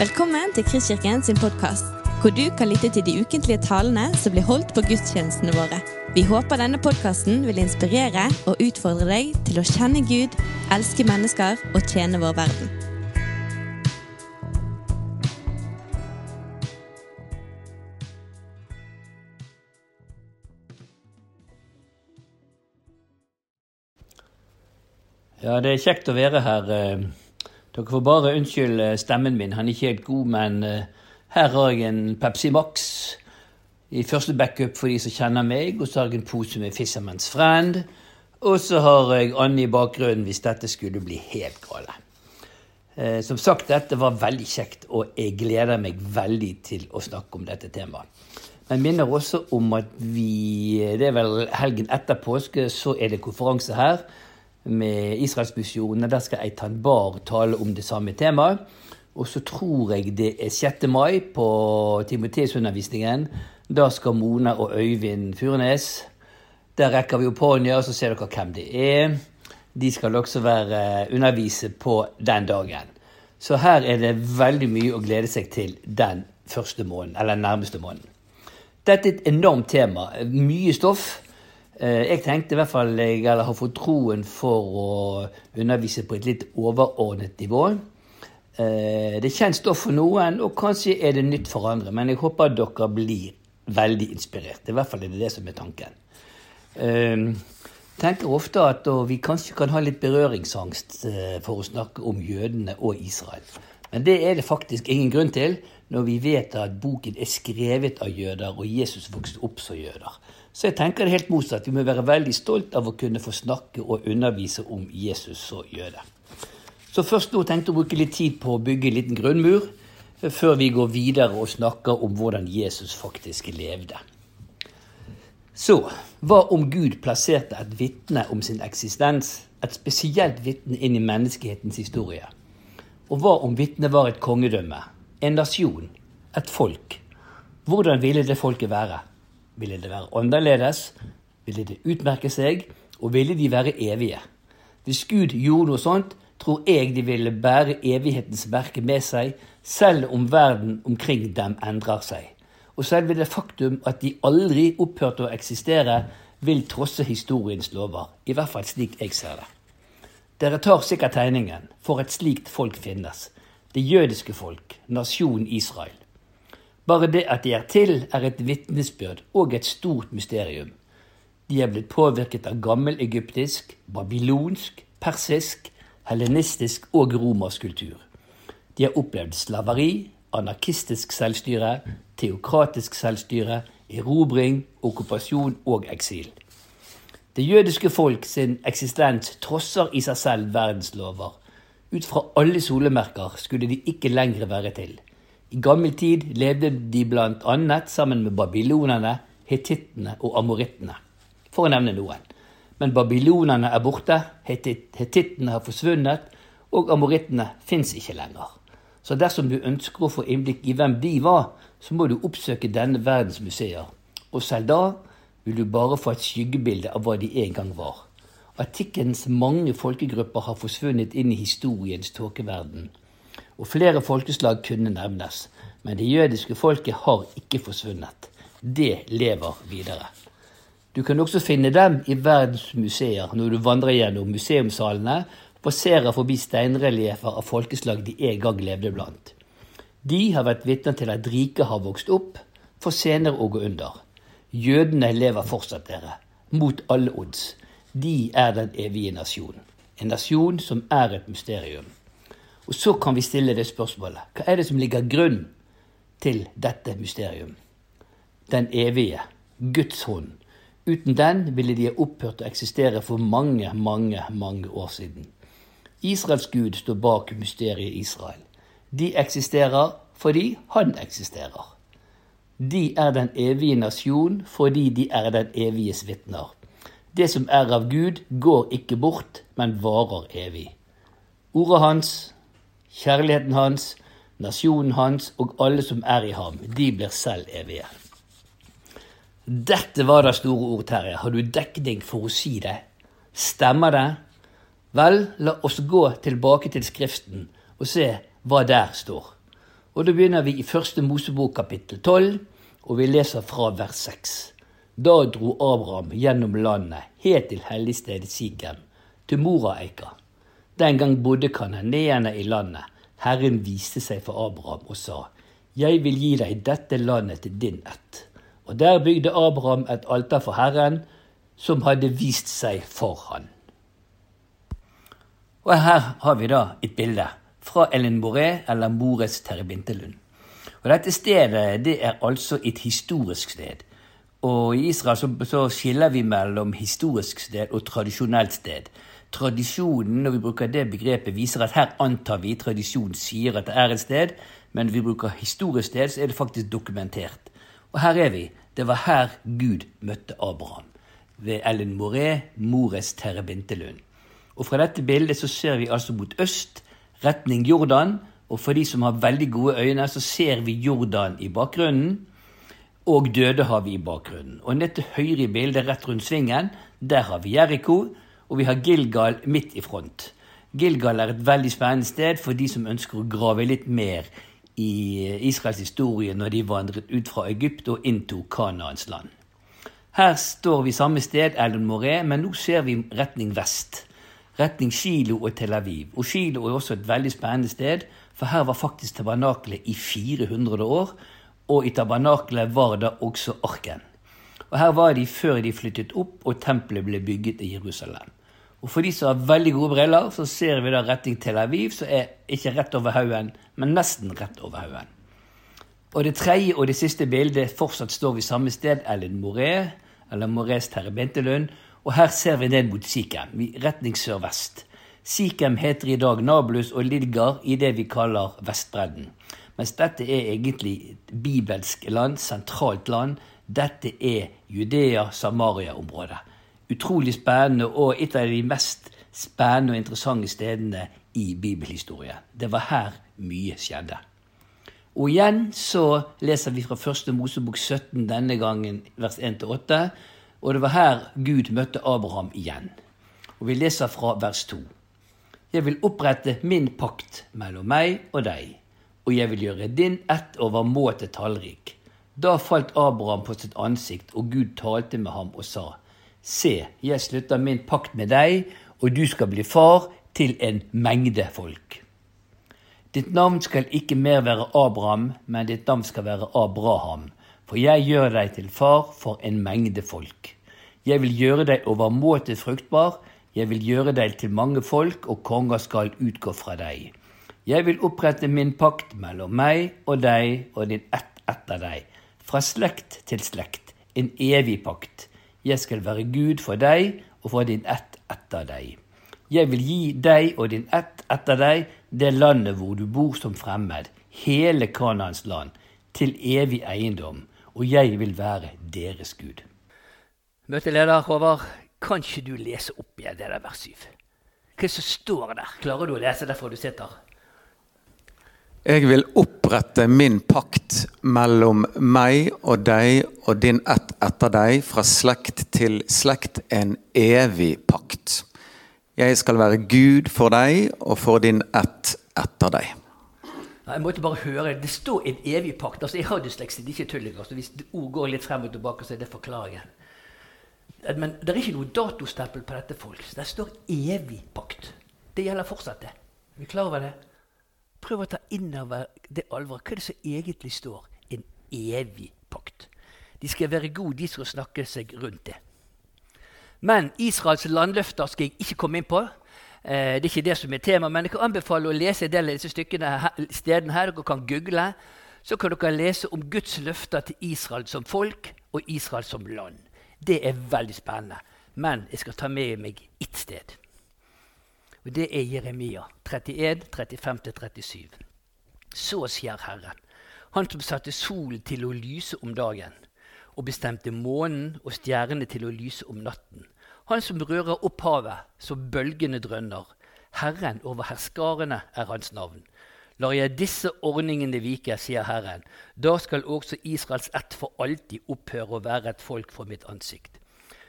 Velkommen til Kristkirken sin podkast, hvor du kan lytte til de ukentlige talene som blir holdt på gudstjenestene våre. Vi håper denne podkasten vil inspirere og utfordre deg til å kjenne Gud, elske mennesker og tjene vår verden. Ja, det er kjekt å være her. Eh. Dere får bare unnskylde stemmen min, han er ikke helt god, men eh, her har jeg en Pepsi Max i første backup for de som kjenner meg, og så har jeg en pose med Fisherman's Friend, og så har jeg Anne i bakgrunnen hvis dette skulle bli helt gale. Eh, Som sagt, dette var veldig kjekt, og jeg gleder meg veldig til å snakke om dette temaet. Men minner også om at vi Det er vel helgen etter påske, så er det konferanse her med Israelsmisjonen. Der skal Eitan Bar tale om det samme temaet. Og så tror jeg det er 6. mai på Timoteus-undervisningen. Da skal Mona og Øyvind Furnes Der rekker vi opp hånda, og så ser dere hvem det er. De skal også være undervise på den dagen. Så her er det veldig mye å glede seg til den første måneden, eller nærmeste måneden. Dette er et enormt tema. Mye stoff. Eh, Jeg tenkte i hvert fall jeg har fått troen for å undervise på et litt overordnet nivå. Eh, Det er kjent for noen, og kanskje er det nytt for andre. Men jeg håper dere blir veldig inspirert. I hvert fall er det det som er tanken. Jeg tenker ofte at vi kanskje kan ha litt berøringsangst eh, for å snakke om jødene og Israel. Men det er det faktisk ingen grunn til når vi vet at boken er skrevet av jøder, og Jesus vokste opp som jøder. Så jeg tenker det helt motsatt. Vi må være veldig stolt av å kunne få snakke og undervise om Jesus og jøde. Så først nå tenkte jeg å bruke litt tid på å bygge en liten grunnmur, eh, før vi går videre og snakker om hvordan Jesus faktisk levde. Så hva om Gud plasserte et vitne om sin eksistens, et spesielt vitne inn i menneskehetens historie? Og hva om vitnet var et kongedømme, en nasjon, et folk? Hvordan ville det folket være? Ville det være annerledes? Ville det utmerke seg? Og ville de være evige? Hvis Gud gjorde noe sånt, tror jeg de ville bære evighetens merke med seg, selv om verden omkring dem endrer seg. Og selve det faktum at de aldri opphørte å eksistere, vil trosse historiens lover. I hvert fall slik jeg ser det. Dere tar sikkert tegningen, for et slikt folk finnes. Det jødiske folk, nasjonen Israel. Bare det at de er til, er et vitnesbyrd og et stort mysterium. De er blitt påvirket av gammel-egyptisk, babylonsk, persisk, hellenistisk og romersk kultur. De har opplevd slaveri, anarkistisk selvstyre, teokratisk selvstyre, erobring, okkupasjon og eksil. Det jødiske folk sin eksistens trosser i seg selv verdenslover. Ut fra alle solemerker skulle de ikke lenger være til. I gammel tid levde de blant annet sammen med babylonerne, hetittene og amorittene, for å nevne noen. Men babylonerne er borte, hetittene har forsvunnet, og amorittene fins ikke lenger. Så dersom du ønsker å få innblikk i hvem de var, så må du oppsøke denne verdens museer. Og selv da vil du bare få et skyggebilde av hva de en gang var. Artikkelens mange folkegrupper har forsvunnet inn i historiens tåkeverden. Og flere folkeslag kunne nevnes, men det jødiske folket har ikke forsvunnet. Det lever videre. Du kan også finne dem i verdens museer når du vandrer gjennom museumssalene passerer forbi steinreliefer av folkeslag de en gang levde blant. De har vært vitner til at riket har vokst opp, for senere å gå under. Jødene lever fortsatt, dere. Mot alle odds. De er den evige nasjonen. En nasjon som er et mysterium. Og så kan vi stille det spørsmålet. Hva er det som ligger grunn til dette mysterium? Den evige. Guds hånd. Uten den ville de ha opphørt å eksistere for mange, mange, mange år siden. Israels Gud står bak mysteriet Israel. De eksisterer fordi han eksisterer. De er den evige nasjon fordi de er den eviges vitner. Det som er av Gud, går ikke bort, men varer evig. Ordet hans, kjærligheten hans, nasjonen hans og alle som er i ham, de blir selv evige. Dette var da store ord, Terje. Har du dekning for å si det? Stemmer det? Vel, la oss gå tilbake til Skriften og se hva der står. Og Da begynner vi i første Mosebok kapittel 12, og vi leser fra vers 6. Da dro Abraham gjennom landet, helt til helligstedet Sigem, til Moraeika. Den gang bodde kananeerne i landet. Herren viste seg for Abraham og sa, Jeg vil gi deg dette landet til din ett. Og der bygde Abraham et alter for Herren, som hadde vist seg for han. Og her har vi da et bilde fra Ellen Moré, eller Mores Terebintelund. Og Dette stedet det er altså et historisk sted. Og I Israel så, så, skiller vi mellom historisk sted og tradisjonelt sted. Tradisjonen, når vi bruker det begrepet, viser at her antar vi tradisjonen sier at det er et sted, men når vi bruker historisk sted, så er det faktisk dokumentert. Og her er vi. Det var her Gud møtte Abraham. Ved Ellen Moré, Mores Terrebintelund. Og fra dette bildet så ser vi altså mot øst, retning Jordan. Og for de som har veldig gode øyne, så ser vi Jordan i bakgrunnen. Og Dødehavet i bakgrunnen. Og ned til høyre i bildet, rett rundt svingen, der har vi Jeriko. Og vi har Gilgal midt i front. Gilgal er et veldig spennende sted for de som ønsker å grave litt mer i Israels historie når de vandret ut fra Egypt og inntok Kanaans land. Her står vi samme sted, Elon Moré, men nå ser vi retning vest retning Kilo og Tel Aviv. Og Kilo er også et veldig spennende sted, for her var faktisk tabernakelet i 400 år. Og i tabernakelet var det også arken. Og her var de før de flyttet opp og tempelet ble bygget i Jerusalem. Og For de som har veldig gode briller, så ser vi da retning Tel Aviv, som er ikke rett over haugen, men nesten rett over haugen. Og det tredje og det siste bildet fortsatt står vi samme sted, Ellen Moré, eller Morés Terrebentelund, og her ser vi ned mot Sikhem, retning sørvest. Sikhem heter i dag Nablus og ligger i det vi kaller Vestbredden. Mens dette er egentlig et bibelsk land, sentralt land. Dette er Judea-Samaria-området. Utrolig spennende og et av de mest spennende og interessante stedene i bibelhistorien. Det var her mye skjedde. Og igjen så leser vi fra første Mosebok 17 denne gangen vers 1-8. Og det var her Gud møtte Abraham igjen. Og vi leser fra vers 2. Jeg vil opprette min pakt mellom meg og deg, og jeg vil gjøre din ett overmåte tallrik. Da falt Abraham på sitt ansikt, og Gud talte med ham og sa, Se, jeg slutter min pakt med deg, og du skal bli far til en mengde folk. Ditt navn skal ikke mer være Abraham, men ditt navn skal være Abraham, for jeg gjør deg til far for en mengde folk. Jeg vil gjøre deg overmåte fruktbar, jeg vil gjøre deg til mange folk, og konger skal utgå fra deg. Jeg vil opprette min pakt mellom meg og deg og din ett etter deg, fra slekt til slekt, en evig pakt. Jeg skal være Gud for deg og for din ett etter deg. Jeg vil gi deg og din ett etter deg det landet hvor du bor som fremmed, hele Kanans land, til evig eiendom og jeg vil være deres Gud. Møteleder Håvard, kan ikke du lese opp igjen det der vers 7? Hva som står der? Klarer du å lese derfor du sitter? Jeg vil opprette min pakt mellom meg og deg og din ett etter deg, fra slekt til slekt, en evig pakt. Jeg skal være Gud for deg og for din ett etter deg. Jeg måtte bare høre. Det står en evig pakt. Altså, Jeg har dysleksi, det er ikke tull. Altså, hvis ord går litt frem og tilbake, så er det forklaringen. Men det er ikke noe datostempel på dette folk. Det står evig pakt. Det gjelder fortsatt, det. Er vi klar over det? Prøv å ta innover det alvoret. Hva er det som egentlig står? En evig pakt. De skal være gode, de som snakker seg rundt det. Men Israels landløfter skal jeg ikke komme inn på. Eh, det er ikke det som er tema, men jeg kan anbefale å lese en del av disse stykkene stedene her. Dere kan google. Så kan dere lese om Guds løfter til Israel som folk og Israel som land. Det er veldig spennende. Men jeg skal ta med meg ett sted. Og Det er Jeremia 31, 35-37. Så sier Herren, Han som satte solen til å lyse om dagen, og bestemte månen og stjernene til å lyse om natten han som rører opp havet så bølgene drønner. Herren over herskarene er hans navn. Lar jeg disse ordningene vike, sier Herren, da skal også Israels ett for alltid opphøre å være et folk for mitt ansikt.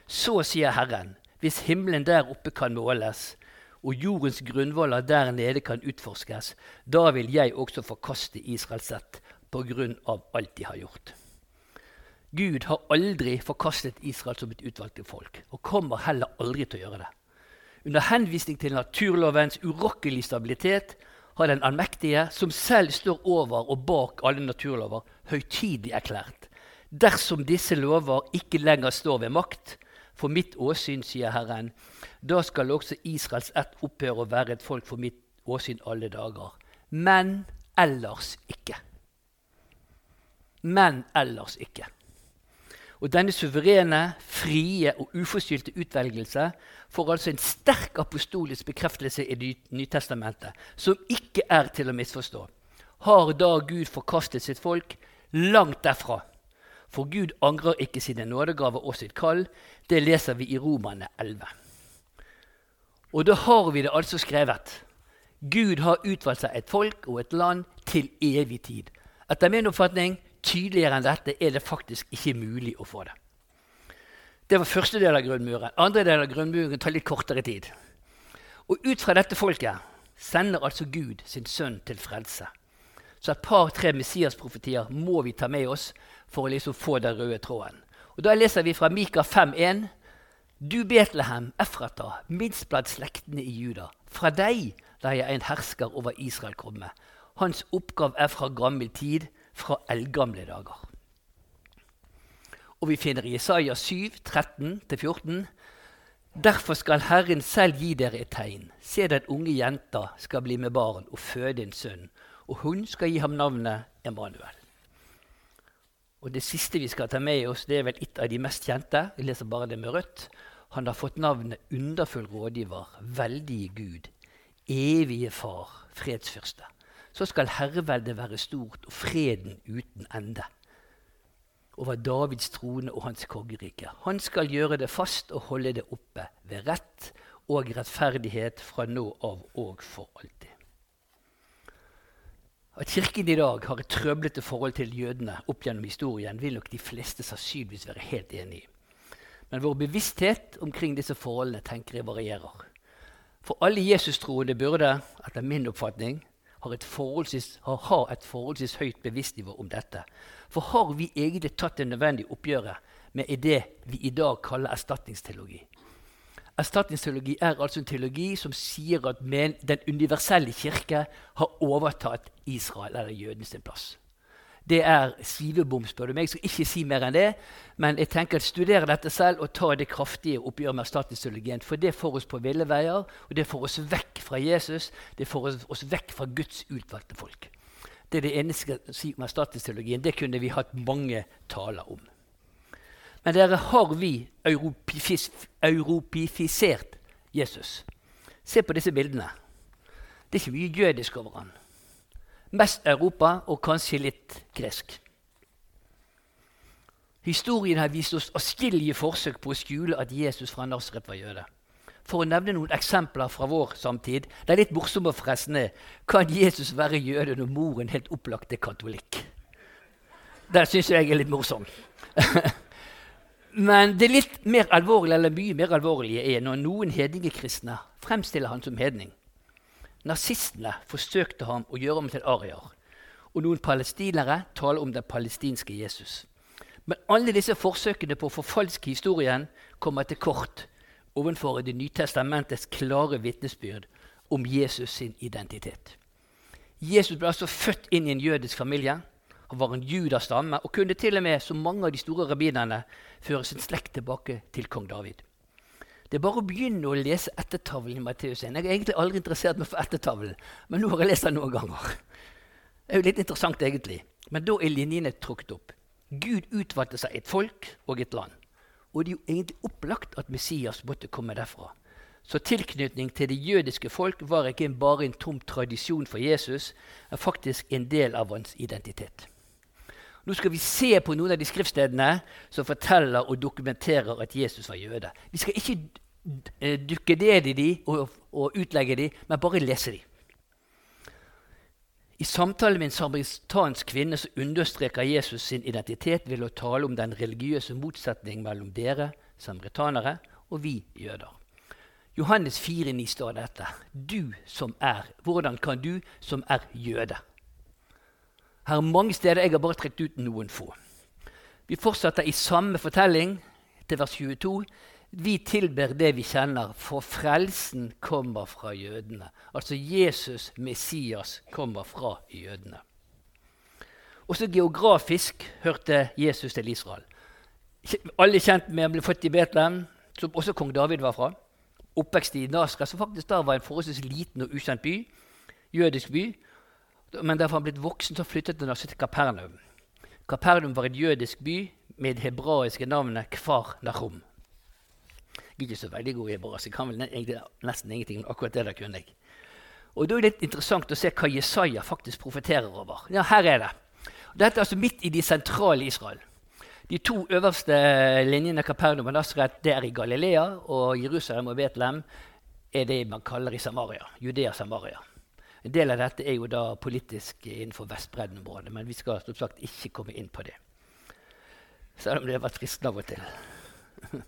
Så sier Herren, hvis himmelen der oppe kan måles, og jordens grunnvoller der nede kan utforskes, da vil jeg også forkaste Israels sett på grunn av alt de har gjort. Gud har aldri forkastet Israel som et utvalgt folk, og kommer heller aldri til å gjøre det. Under henvisning til naturlovens urokkelige stabilitet har den allmektige, som selv står over og bak alle naturlover, høytidig erklært dersom disse lover ikke lenger står ved makt, for mitt åsyn, sier Herren, da skal også Israels ett opphøre å være et folk for mitt åsyn alle dager. Men ellers ikke. Men ellers ikke. Og denne suverene, frie og uforskyldte utvelgelse får altså en sterk apostolisk bekreftelse i Nytestamentet, som ikke er til å misforstå. Har da Gud forkastet sitt folk? Langt derfra. For Gud angrer ikke sine nådegaver og sitt kall. Det leser vi i Romane 11. Og da har vi det altså skrevet. Gud har utvalgt seg et folk og et land til evig tid. Etter min oppfatning Tydeligere enn dette er det faktisk ikke mulig å få det. Det var første del av grunnmuren. Andre del av grunnmuren tar litt kortere tid. Og ut fra dette folket sender altså Gud sin sønn til frelse. Så et par-tre Messias-profetier må vi ta med oss for å liksom få den røde tråden. Og Da leser vi fra Mika 5,1.: Du Betlehem, Efrata, minst blant slektene i Juda. Fra deg lar jeg en hersker over Israel komme. Hans oppgave er fra gammel tid fra eldgamle dager. Og vi finner i Jesaja 7, 13-14.: Derfor skal Herren selv gi dere et tegn. Se, den unge jenta skal bli med barn og føde en sønn, og hun skal gi ham navnet Emanuel. Og Det siste vi skal ta med oss, det er vel et av de mest kjente. Jeg leser bare det med rødt. Han har fått navnet Underfull rådgiver, veldige Gud, evige Far, fredsfyrste så skal herreveldet være stort og freden uten ende. Over Davids trone og hans kongerike. Han skal gjøre det fast og holde det oppe ved rett og rettferdighet fra nå av og for alltid. At Kirken i dag har et trøblete forhold til jødene opp gjennom historien, vil nok de fleste sannsynligvis være helt enig i. Men vår bevissthet omkring disse forholdene tenker jeg varierer. For alle Jesus-troende burde, etter min oppfatning, ha et et forholdsvis høyt bevisstnivå om dette. For har vi egentlig tatt det nødvendige oppgjøret med det vi i dag kaller erstatningsteologi? Erstatningsteologi er altså en teologi som sier at den universelle kirke har overtatt Israel eller jødens plass det er sivebom, spør du meg. Jeg skal ikke si mer enn det. Men jeg tenker at studere dette selv og ta det kraftige oppgjøret med erstatningsteologien. For det får oss på ville veier, og det får oss vekk fra Jesus. Det får oss vekk fra Guds utvalgte folk. Det er det eneste jeg skal si om erstatningsteologien. Det kunne vi hatt mange taler om. Men dere har vi europifis, europifisert Jesus. Se på disse bildene. Det er ikke mye jødisk over han. Mest Europa og kanskje litt gresk. Historien har vist oss atskillige forsøk på å skjule at Jesus fra Nasaret var jøde. For å nevne noen eksempler fra vår samtid Det er litt morsomme og er Kan Jesus være jøde når moren helt opplagt er katolikk? Den syns jeg er litt morsom. Men det litt mer alvorlige, eller mye mer alvorlige er når noen hedningekristne fremstiller han som hedning. Nazistene forsøkte ham å gjøre ham til arier. Og noen palestinere taler om den palestinske Jesus. Men alle disse forsøkene på å forfalske historien kommer til kort overfor Det nye testamentets klare vitnesbyrd om Jesus sin identitet. Jesus ble altså født inn i en jødisk familie. Han var en judastamme, og kunne til og med, som mange av de store rabbinerne, føre sin slekt tilbake til kong David. Det er bare å begynne å lese ettertavlen i Matteus 1. Jeg er egentlig aldri interessert meg for ettertavlen, men nå har jeg lest den noen ganger. Det er jo litt interessant, egentlig. Men da er linjene trukket opp. Gud utvalgte seg et folk og et land. Og det er jo egentlig opplagt at Messias måtte komme derfra. Så tilknytning til det jødiske folk var ikke bare en tom tradisjon for Jesus, men faktisk en del av hans identitet. Nå skal vi se på noen av de skriftstedene som forteller og dokumenterer at Jesus var jøde. Vi skal ikke Eh, dukke ned i de og, og utlegge de, men bare lese de. I samtalen med en samaritansk kvinne så understreker Jesus sin identitet ved å tale om den religiøse motsetning mellom dere samaritanere og vi jøder. Johannes 4,9 står dette. Du som er Hvordan kan du som er jøde? Her er mange steder. Jeg har bare trukket ut noen få. Vi fortsetter i samme fortelling til vers 22. Vi tilber det vi kjenner, for frelsen kommer fra jødene. Altså Jesus, Messias, kommer fra jødene. Også geografisk hørte Jesus til Israel. Alle kjent med han ble født i Betlehem, som også kong David var fra. Oppvekst i Nasra, som faktisk da var en forholdsvis liten og ukjent by. Jødisk by. Men da han blitt voksen, så flyttet han til Kapernaum. Kapernaum var en jødisk by med det hebraiske navnet Kfar Nahum. Jeg er ikke så veldig god i hebraisk. Jeg kan vel nesten ingenting om akkurat det der kunne jeg. Og Da er det litt interessant å se hva Jesaja faktisk profeterer over. Ja, her er det. Dette er altså midt i de sentrale Israel. De to øverste linjene Kapernaum og Nasret det er i Galilea, og Jerusalem og Betlehem er det man kaller i Samaria. Judea-Samaria. En del av dette er jo da politisk innenfor Vestbredden-området, men vi skal som sagt ikke komme inn på det. Selv om det var fristende av og til.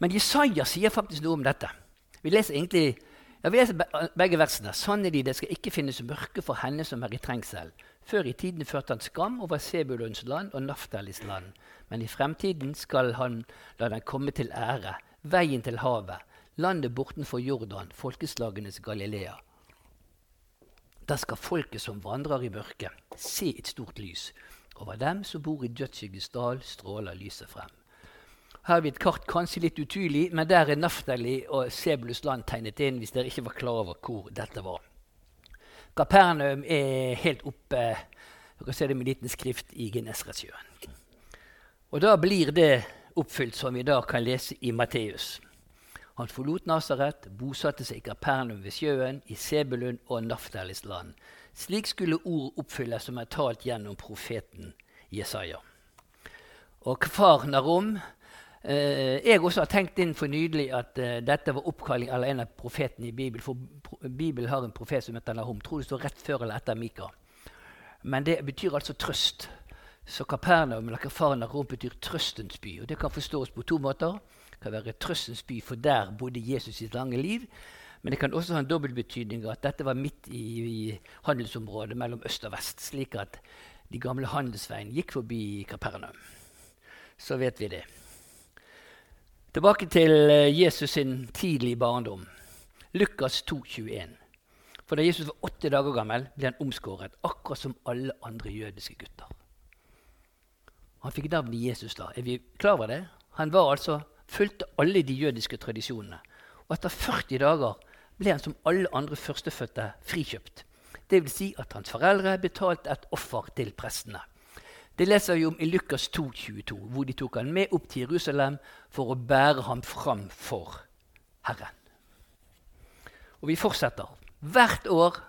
Men Jesaja sier faktisk noe om dette. Vi leser egentlig ja, vi leser begge versene. Sannelig, det skal ikke finnes mørke for henne som er i trengsel. Før i tiden førte han skam over Sebulons land og Naftalis land. Men i fremtiden skal han la den komme til ære, veien til havet, landet bortenfor Jordan, folkeslagenes Galilea. Da skal folket som vandrer i mørket, se et stort lys. Over dem som bor i dødsskygges dal, stråler lyset frem. Her har vi et kart, kanskje litt utydelig, men der er Naftali og Sebulus land tegnet inn. hvis dere ikke var klar over hvor dette var. Kapernaum er helt oppe dere ser det med liten skrift i Genesaretsjøen. Og da blir det oppfylt, som vi da kan lese i Matteus. Han forlot Nasaret, bosatte seg i Kapernaum ved sjøen, i Sebulun og Naftalis land. Slik skulle ord oppfylles som er talt gjennom profeten Jesaja. Og Kfar Narom eh, Jeg også har tenkt inn for nydelig at eh, dette var oppkalling eller en av profetene i Bibelen. For Bibelen har en profet som heter Nahom. Tror det står rett før eller etter Mika. Men det betyr altså trøst. Så Kapernaum eller Kafarnaum betyr trøstens by. Og det kan forstås på to måter. Kan være trøstens by, for der bodde Jesus sitt lange liv. Men det kan også ha en dobbeltbetydning at dette var midt i, i, handelsområdet mellom øst og vest. Slik at de gamle handelsveiene gikk forbi Kapernaum. Så vet vi det. Tilbake til eh, Jesus sin tidlige barndom. Lukas 2, 21. For da Jesus var åtte dager gammel, ble han omskåret, akkurat som alle andre jødiske gutter. Han fikk navnet Jesus da. Er vi klar over det? Han var altså, fulgte alle de jødiske tradisjonene. Og etter 40 dager ble han som alle andre førstefødte frikjøpt. Vil si at hans foreldre betalte et offer til prestene. Det leser vi om i Lukas 2, 22, hvor de tok han med opp til Jerusalem for å bære ham fram for Herren. Og vi fortsetter. Hvert år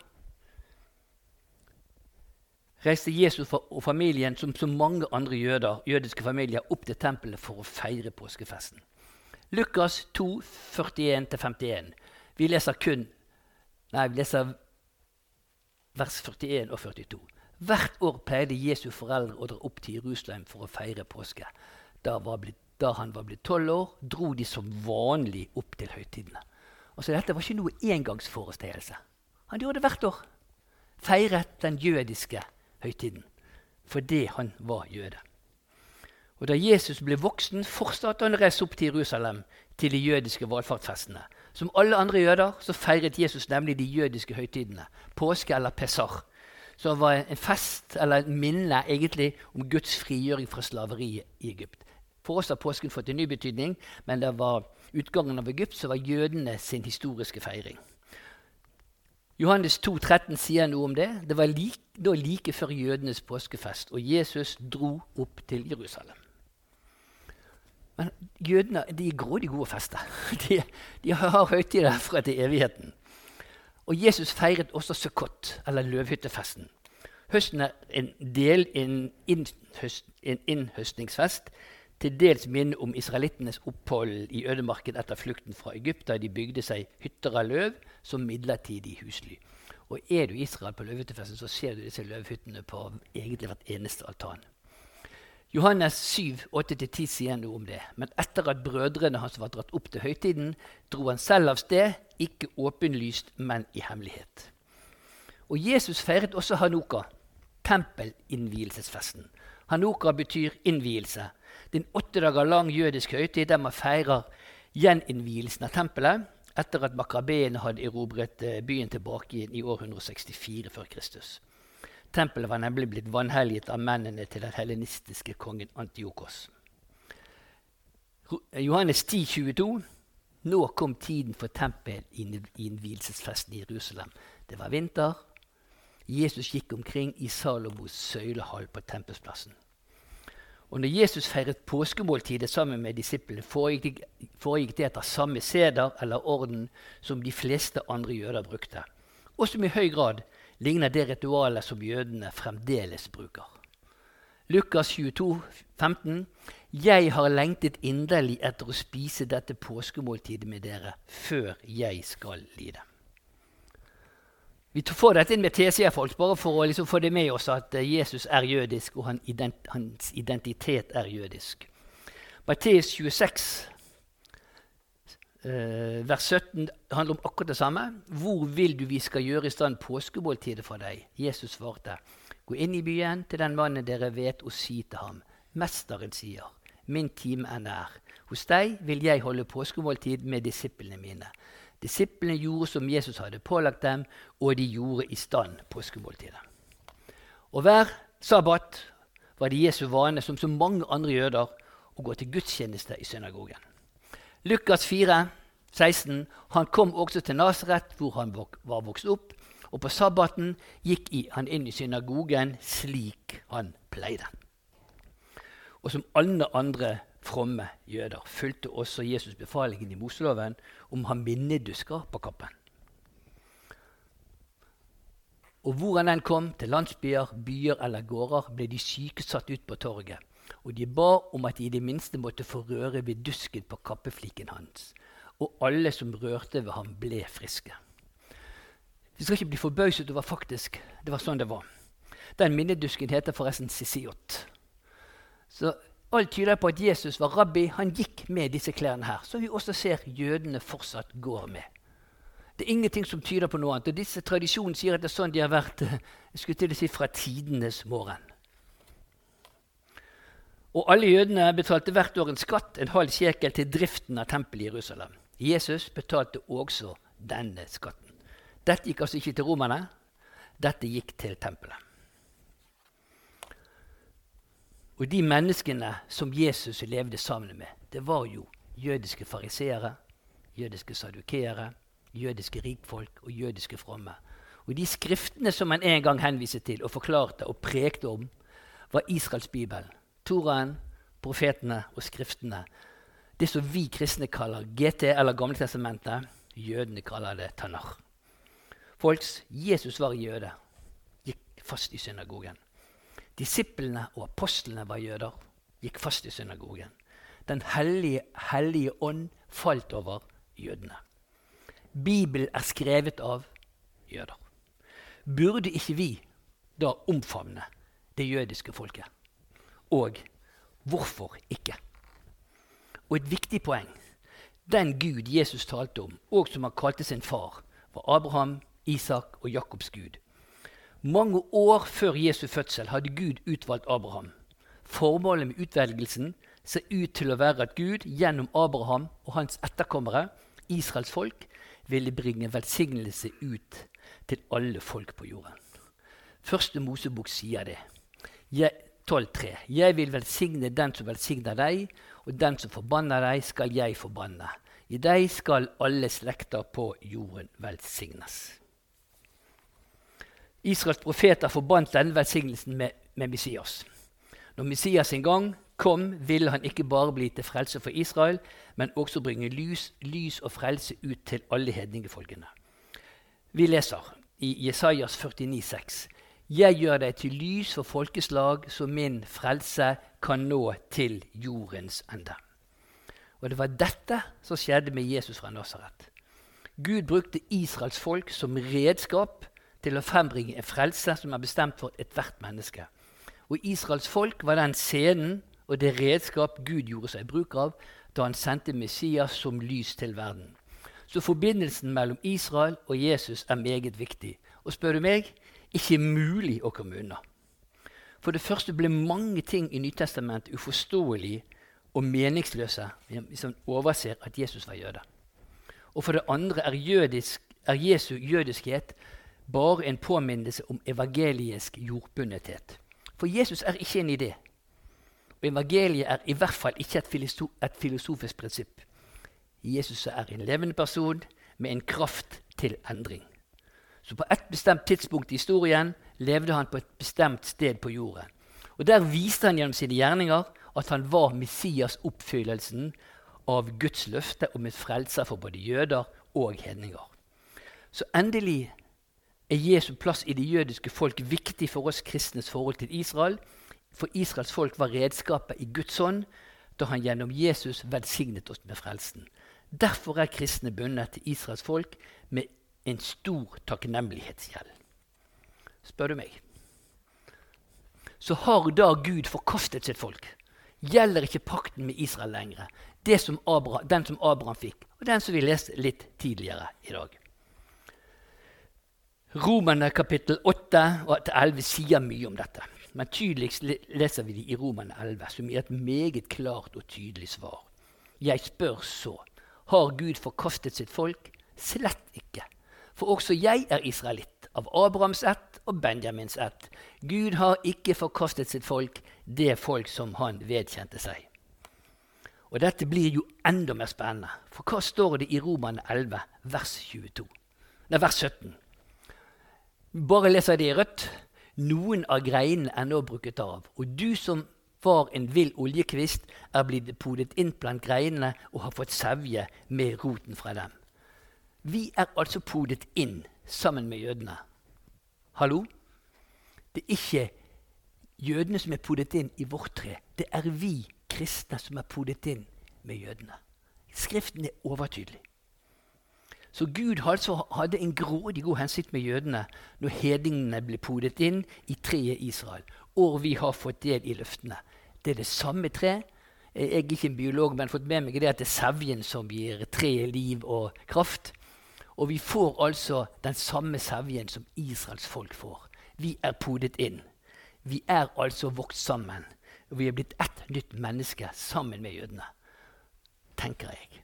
reiste Jesus og familien som så mange andre jøder, jødiske familier opp til tempelet for å feire påskefesten. Lukas 2, 41-51. Vi leser kun Nei, vi leser vers 41 og 42. Hvert år pleide Jesu foreldre å dra opp til Jerusalem for å feire påske. Da, blitt, da han var blitt tolv år, dro de som vanlig opp til høytidene. Altså, dette var ikke noe engangsforestillelse. Han gjorde det hvert år. Feiret den jødiske høytiden fordi han var jøde. Og Da Jesus ble voksen, fortsatte han å reise opp til Jerusalem til de jødiske valfartsfestene. Som alle andre jøder så feiret Jesus nemlig de jødiske høytidene. Påske eller pesar. det var en fest eller en minne egentlig om Guds frigjøring fra slaveriet i Egypt. For oss har påsken fått en ny betydning, men det var utgangen av Egypt som var jødene sin historiske feiring. Johannes 2, 13 sier noe om det. Det var like, da like før jødenes påskefest, og Jesus dro opp til Jerusalem. Men jødene de er grådig gode å feste. De, de har høytider fra til evigheten. Og Jesus feiret også Sukkot, eller løvhyttefesten. Høsten er en del en, innhøst, en innhøstningsfest til dels minne om israelittenes opphold i ødemarken etter flukten fra Egypt, da de bygde seg hytter av løv som midlertidig husly. Og Er du i Israel på løvehyttefesten, så ser du disse løvhyttene på egentlig hvert eneste altan. Johannes 7, 8-10 sier noe om det. Men etter at brødrene hans var dratt opp til høytiden, dro han selv av sted, ikke åpenlyst, men i hemmelighet. Og Jesus feiret også Hanuka, tempelinnvielsesfesten. Hanuka betyr innvielse. Det er en åtte dager lang jødisk høytid der man feirer gjeninnvielsen av tempelet etter at makabeene hadde erobret eh, byen tilbake i år 164 før Kristus. Tempelet var nemlig blitt vanhelliget av mennene til den helenistiske kongen Antiokos. Johannes 10, 22. Nå kom tiden for tempelinnvielsesfesten i Jerusalem. Det var vinter. Jesus gikk omkring i Salomos søylehall på tempelsplassen. Og når Jesus feiret påskemåltidet sammen med disiplene, foregikk, det etter samme seder eller orden som de fleste andre jøder brukte, og som i høy grad ligner det ritualet som jødene fremdeles bruker. Lukas 22, 15. Jeg har lengtet inderlig etter å spise dette påskemåltidet med dere før jeg skal lide. Vi får dette inn med TCR-folk bare for å liksom få det med oss at eh, Jesus er jødisk, og hans identitet er jødisk. Matteus 26, eh, vers 17 handler om akkurat det samme. Hvor vil du vi skal gjøre i stand påskemåltidet for deg? Jesus svarte, gå inn i byen til den mannen dere vet, og si til ham, Mesteren sier, min time er nær. Hos deg vil jeg holde påskemåltid med disiplene mine. Disiplene gjorde som Jesus hadde pålagt dem, og de gjorde i stand påskemåltidet. Og hver sabbat var det Jesu vane, som så mange andre jøder, å gå til gudstjeneste i synagogen. Lukas 4, 16, Han kom også til Nasaret, hvor han var vokst opp, og på sabbaten gikk han inn i synagogen slik han pleide. Og som alle andre fromme jøder fulgte også Jesus befalingen i Moseloven om han ha minnedusker på kappen. Og hvor han enn kom, til landsbyer, byer eller gårder, ble de syke satt ut på torget. Og de ba om at de i det minste måtte få røre ved dusken på kappefliken hans. Og alle som rørte ved ham, ble friske. Vi skal ikke bli forbauset over faktisk det var sånn det var. Den minnedusken heter forresten sisiot. Så Alt tyder på at Jesus var rabbi. Han gikk med disse klærne her, som vi også ser jødene fortsatt går med. Det er ingenting som tyder på noe annet. og Disse tradisjonene sier at det er sånn de har vært jeg skulle til å si, fra tidenes morgen. Og alle jødene betalte hvert år en skatt, en halv sjekel, til driften av tempelet i Jerusalem. Jesus betalte også denne skatten. Dette gikk altså ikke til romerne, dette gikk til tempelet. Og de menneskene som Jesus levde sammen med, det var jo jødiske fariseere, jødiske sadukeere, jødiske rikfolk og jødiske fromme. Og de skriftene som han en gang henviste til og forklarte og prekte om, var Israels bibel. Toraen, profetene og skriftene. Det som vi kristne kaller GT eller Gamletestamentet, jødene kaller det Tanar. Folks, Jesus var jøde, gikk fast i synagogen. Disiplene og apostlene var jøder, gikk fast i synagogen. Den hellige, hellige ånd falt over jødene. Bibelen er skrevet av jøder. Burde ikke vi da omfavne det jødiske folket? Og hvorfor ikke? Og et viktig poeng den Gud Jesus talte om, og som han kalte sin far, var Abraham, Isak og Jakobs Gud. Mange år før Jesu fødsel hadde Gud utvalgt Abraham. Formålet med utvelgelsen ser ut til å være at Gud gjennom Abraham og hans etterkommere, Israels folk, ville bringe velsignelse ut til alle folk på jorden. Første Mosebok sier det. 12,3. Jeg vil velsigne den som velsigner deg, og den som forbanner deg, skal jeg forbanne. I deg skal alle slekter på jorden velsignes. Israels profeter forbandt denne velsignelsen med, med Messias. Når Messias en gang kom, ville han ikke bare bli til frelse for Israel, men også bringe lys, lys og frelse ut til alle hedningefolkene. Vi leser i Jesajas 49,6.: Jeg gjør deg til lys for folkeslag, så min frelse kan nå til jordens ende. Og Det var dette som skjedde med Jesus fra Nasaret. Gud brukte Israels folk som redskap til å frembringe en frelse som er bestemt for ethvert menneske. Og Israels folk var den scenen og det redskap Gud gjorde seg bruk av da han sendte Messias som lys til verden. Så forbindelsen mellom Israel og Jesus er meget viktig. Og spør du meg ikke mulig å komme unna. For det første ble mange ting i Nytestamentet uforståelige og meningsløse hvis man overser at Jesus var jøde. Og for det andre er, jødisk, er Jesu jødiskhet bare en påminnelse om evangelisk jordbundethet. For Jesus er ikke en idé. Og evangeliet er i hvert fall ikke et, et filosofisk prinsipp. Jesus er en levende person med en kraft til endring. Så på et bestemt tidspunkt i historien levde han på et bestemt sted på jorden. Og Der viste han gjennom sine gjerninger at han var Messias-oppfyllelsen av Guds løfte om et frelser for både jøder og hedninger. Så endelig er Jesu plass i det jødiske folk viktig for oss kristnes forhold til Israel. For Israels folk var redskapet i Guds hånd da han gjennom Jesus velsignet oss med frelsen. Derfor er kristne bundet til Israels folk med en stor takknemlighetsgjeld. Spør du meg. Så har da Gud forkastet sitt folk. Gjelder ikke pakten med Israel lenger, som Abraham, den som Abraham fikk, og den som vi leste litt tidligere i dag. Romerne kapittel 8 og 11 sier mye om dette. Men tydeligst leser vi det i Romerne 11, som gir et meget klart og tydelig svar. Jeg spør så har Gud forkastet sitt folk? Slett ikke. For også jeg er israelitt, av Abrahams ett og Benjamins ett. Gud har ikke forkastet sitt folk, det folk som han vedkjente seg. Og dette blir jo enda mer spennende, for hva står det i Romerne 11, vers, 22? Nei, vers 17? Bare leser det i rødt. Noen av greinene er nå bruket av, og du som var en vill oljekvist, er blitt podet inn blant greinene og har fått sevje med roten fra dem. Vi er altså podet inn sammen med jødene. Hallo? Det er ikke jødene som er podet inn i vårt tre. Det er vi kristne som er podet inn med jødene. Skriften er overtydelig. Så Gud altså hadde en grådig god hensikt med jødene når hedningene ble podet inn i treet Israel, og vi har fått del i løftene. Det er det samme tre. Jeg er ikke en biolog, men fått med meg det at det er sevjen som gir treet liv og kraft. Og vi får altså den samme sevjen som Israels folk får. Vi er podet inn. Vi er altså vokst sammen. Vi er blitt ett nytt menneske sammen med jødene. Tenker jeg.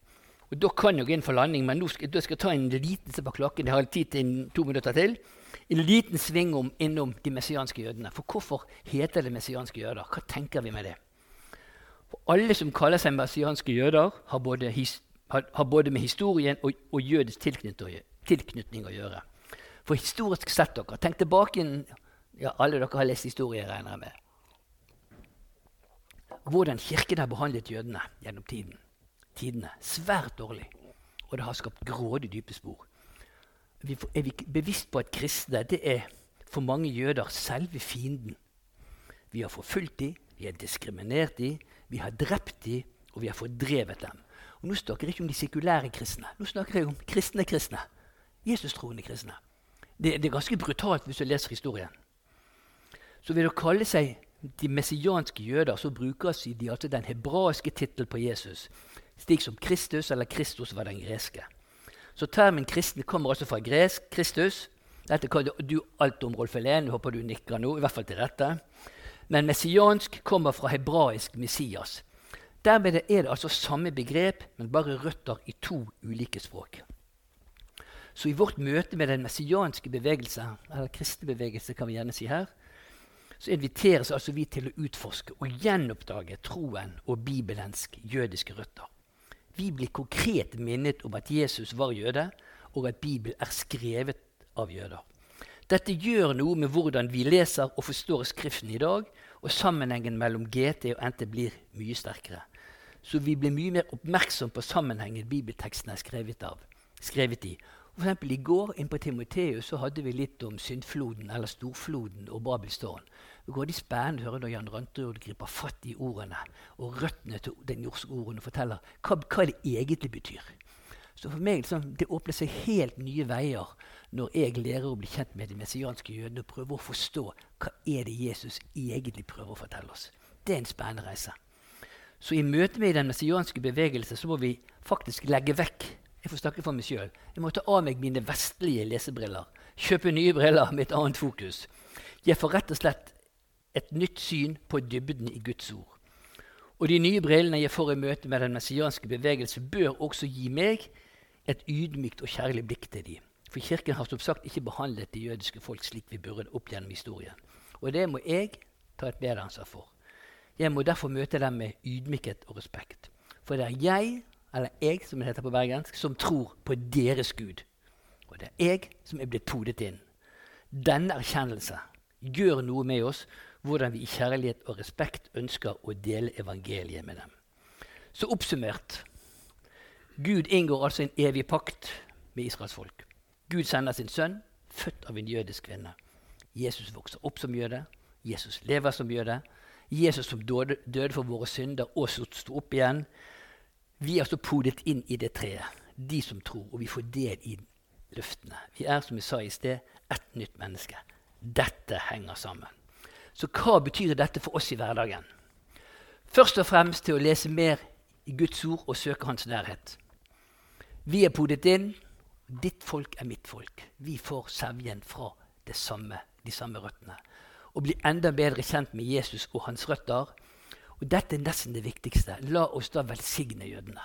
Og Da kan jeg gå inn for landing, men nå skal, jeg skal ta en liten se på klokken. Jeg har tid til to minutter til. En liten sving om, innom de messianske jødene. For hvorfor heter det messianske jøder? Hva tenker vi med det? For alle som kaller seg messianske jøder, har både, his, har, har både med historien og, og jødisk tilknytning, å gjøre. For historisk sett dere, Tenk tilbake inn, ja, Alle dere har lest historie, regner jeg med. Hvordan kirken har behandlet jødene gjennom tiden tidene. Svært dårlig. Og det har skapt grådig dype spor. Vi er vi bevisst på at kristne det er for mange jøder selve fienden. Vi har forfulgt dem, vi har diskriminert dem, vi har drept dem, og vi har fordrevet dem. Og Nå snakker jeg ikke om de sekulære kristne. Nå snakker jeg om kristne kristne. Jesus-troende kristne. Det, det, er ganske brutalt hvis du leser historien. Så ved å kalle seg de messianske jøder så brukes de altså den hebraiske tittelen på Jesus slik som Kristus eller Kristus var den greske. Så termen kristne kommer altså fra gresk. Kristus. Dette kan du alt om, Rolf Helen. Håper du nikker nå, i hvert fall til rette. Men messiansk kommer fra hebraisk Messias. Dermed er det altså samme begrep, men bare røtter i to ulike språk. Så i vårt møte med den messianske bevegelse, eller kristne bevegelse, kan vi gjerne si her, så inviteres altså vi til å utforske og gjenoppdage troen og bibelens jødiske røtter. Vi blir konkret minnet om at Jesus var jøde, og at Bibelen er skrevet av jøder. Dette gjør noe med hvordan vi leser og forstår Skriften i dag, og sammenhengen mellom GT og NT blir mye sterkere. Så vi blir mye mer oppmerksom på sammenhengen bibelteksten er skrevet, av, skrevet i. For eksempel I går inn på Timoteus så hadde vi litt om syndfloden eller storfloden og Babels Det går de spennende å høre når Jan Ranterud griper fatt i ordene og røttene til den norske ordene forteller hva, hva det egentlig betyr. Så for meg liksom, det åpner seg helt nye veier når jeg lærer å bli kjent med de messianske jødene og prøver å forstå hva er det Jesus egentlig prøver å fortelle oss. Det er en spennende reise. Så i møte med den messianske bevegelse så må vi faktisk legge vekk jeg får snakke for meg selv. Jeg må ta av meg mine vestlige lesebriller. Kjøpe nye briller med et annet fokus. Jeg får rett og slett et nytt syn på dybden i Guds ord. Og de nye brillene jeg får i møte med den messianske bevegelse, bør også gi meg et ydmykt og kjærlig blikk til dem. For Kirken har som sagt ikke behandlet det jødiske folk slik vi burde opp gjennom historien. Og det må jeg ta et medansvar for. Jeg må derfor møte dem med ydmykhet og respekt. For det er jeg, eller jeg som det heter på bergensk, som tror på deres Gud. Og det er jeg som er blitt podet inn. Denne erkjennelse gjør noe med oss, hvordan vi i kjærlighet og respekt ønsker å dele evangeliet med dem. Så oppsummert Gud inngår altså en evig pakt med Israels folk. Gud sender sin sønn, født av en jødisk kvinne. Jesus vokser opp som jøde. Jesus lever som jøde. Jesus som døde, døde for våre synder og sto opp igjen. Vi er altså podet inn i det treet, de som tror, og vi får del i løftene. Vi er, som jeg sa i sted, ett nytt menneske. Dette henger sammen. Så hva betyr dette for oss i hverdagen? Først og fremst til å lese mer i Guds ord og søke Hans nærhet. Vi er podet inn. Ditt folk er mitt folk. Vi får sevjen fra samme, de samme røttene. Og bli enda bedre kjent med Jesus og hans røtter. Og dette er nesten det viktigste. La oss da velsigne jødene.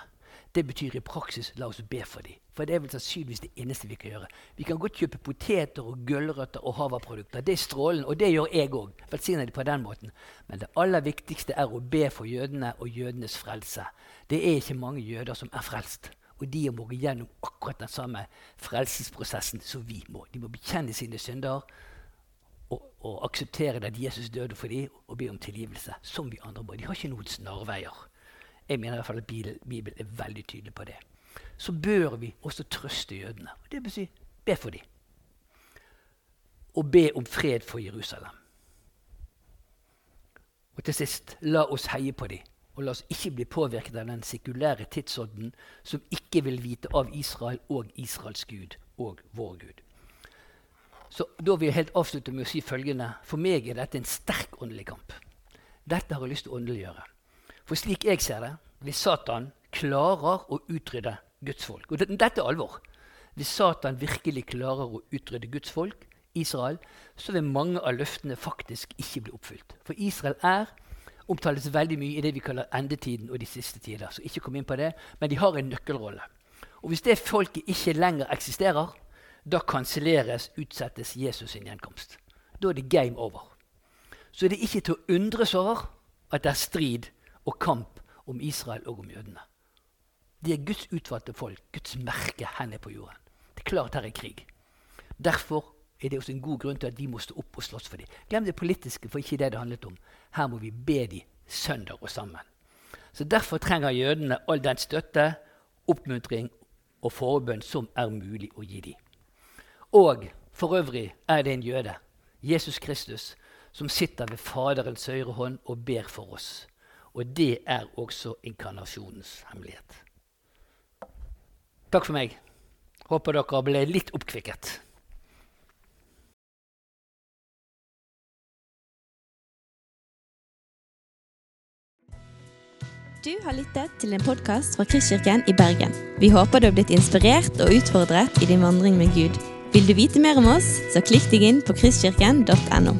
Det betyr i praksis la oss be for dem. For det er vel sannsynligvis det eneste vi kan gjøre. Vi kan godt kjøpe poteter og gulrøtter og havaprodukter. Det er strålende, og det gjør jeg òg. Velsigner de på den måten. Men det aller viktigste er å be for jødene og jødenes frelse. Det er ikke mange jøder som er frelst. Og de må gå gjennom akkurat den samme frelsesprosessen som vi må. De må bekjenne sine synder og, og akseptere at Jesus døde for dem, og be om tilgivelse. Som vi andre må. De har ikke noen snarveier. Jeg mener i hvert fall at Bibelen er veldig tydelig på det. Så bør vi også trøste jødene. Det vil si be for dem. Og be om fred for Jerusalem. Og til sist, la oss heie på dem. Og la oss ikke bli påvirket av den sekulære tidsånden som ikke vil vite av Israel og Israels Gud og vår Gud. Så Da vil jeg helt avslutte med å si følgende. For meg er dette en sterk åndelig kamp. Dette har jeg lyst til å åndeliggjøre. For slik jeg ser det, hvis Satan klarer å utrydde Guds folk Og dette er alvor. Hvis Satan virkelig klarer å utrydde Guds folk, Israel, så vil mange av løftene faktisk ikke bli oppfylt. For Israel er omtales veldig mye i det vi kaller endetiden og de siste tider. Så ikke kom inn på det, Men de har en nøkkelrolle. Og Hvis det folket ikke lenger eksisterer, da kanselleres, utsettes Jesus sin gjenkomst. Da er det game over. Så er det ikke til å undres over at det er strid og kamp om Israel og om jødene. De er Guds utvalgte folk, Guds merke henne på jorden. Det er klart her er krig. Derfor er det også en god grunn til at vi må stå opp og slåss for dem. Glem det politiske, for ikke det det handlet om. Her må vi be dem søndag og sammen. Så Derfor trenger jødene all den støtte, oppmuntring og forbønn som er mulig å gi dem. Og for øvrig er det en jøde, Jesus Kristus, som sitter ved Faderens høyre hånd og ber for oss. Og det er også inkarnasjonens hemmelighet. Takk for meg. Håper dere ble litt oppkvikket. Du har lyttet til en podkast fra Kristkirken i Bergen. Vi håper du har blitt inspirert og utfordret i din vandring med Gud. Vil du vite mer om oss, så klikk deg inn på kristkirken.no.